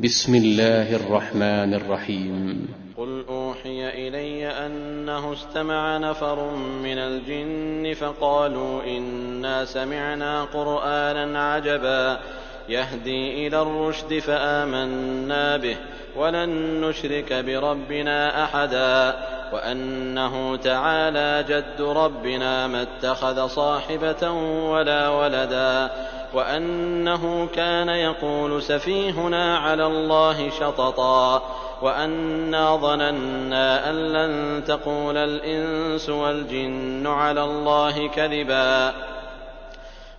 بسم الله الرحمن الرحيم. قل أوحي إلي أنه استمع نفر من الجن فقالوا إنا سمعنا قرآنا عجبا. يهدي إلى الرشد فآمنا به ولن نشرك بربنا أحدا. وأنه تعالى جد ربنا ما اتخذ صاحبة ولا ولدا. وأنه كان يقول سفيهنا على الله شططا وأنا ظننا أن لن تقول الإنس والجن على الله كذبا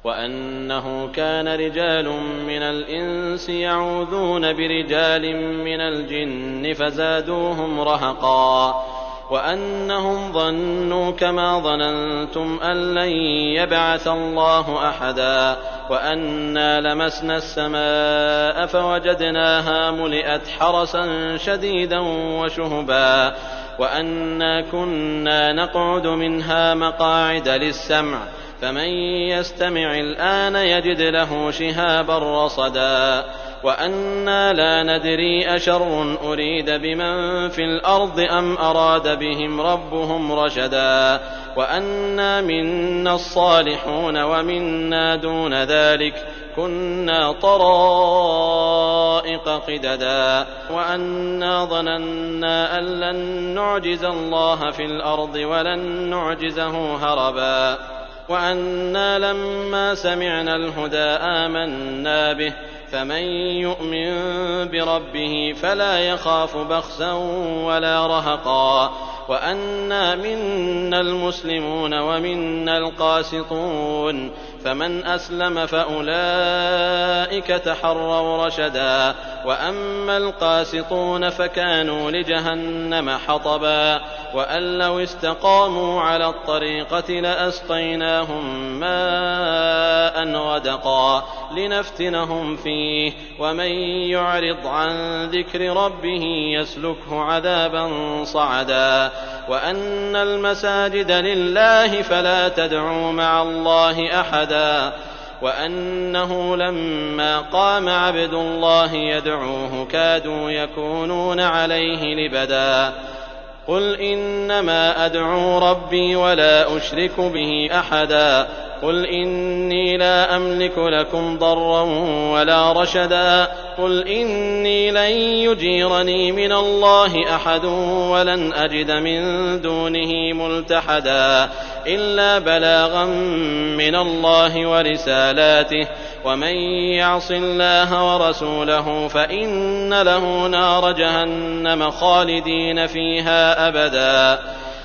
وأنه كان رجال من الإنس يعوذون برجال من الجن فزادوهم رهقا وأنهم ظنوا كما ظننتم أن لن يبعث الله أحدا وانا لمسنا السماء فوجدناها ملئت حرسا شديدا وشهبا وانا كنا نقعد منها مقاعد للسمع فمن يستمع الان يجد له شهابا رصدا وأنا لا ندري اشر اريد بمن في الأرض ام اراد بهم ربهم رشدا وأنا منا الصالحون ومنا دون ذلك كنا طرائق قددا وأنا ظننا أن لن نعجز الله في الأرض ولن نعجزه هربا وأنا لما سمعنا الهدى آمنا به فمن يؤمن بربه فلا يخاف بخسا ولا رهقا وانا منا المسلمون ومنا القاسطون فمن اسلم فاولئك تحروا رشدا واما القاسطون فكانوا لجهنم حطبا وان لو استقاموا على الطريقة لاسقيناهم ماء غدقا لنفتنهم فيه. ومن يعرض عن ذكر ربه يسلكه عذابا صعدا. وأن المساجد لله فلا تدعوا مع الله أحدا. وأنه لما قام عبد الله يدعوه كادوا يكونون عليه لبدا. قل إنما أدعو ربي ولا أشرك به أحدا. قل اني لا املك لكم ضرا ولا رشدا قل اني لن يجيرني من الله احد ولن اجد من دونه ملتحدا الا بلاغا من الله ورسالاته ومن يعص الله ورسوله فان له نار جهنم خالدين فيها ابدا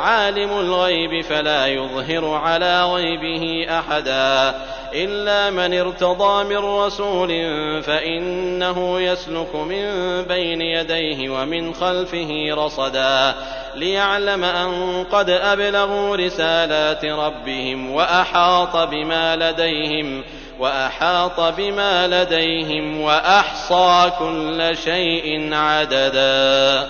عالم الغيب فلا يظهر على غيبه أحدا إلا من ارتضى من رسول فإنه يسلك من بين يديه ومن خلفه رصدا ليعلم أن قد أبلغوا رسالات ربهم وأحاط بما لديهم وأحاط بما لديهم وأحصى كل شيء عددا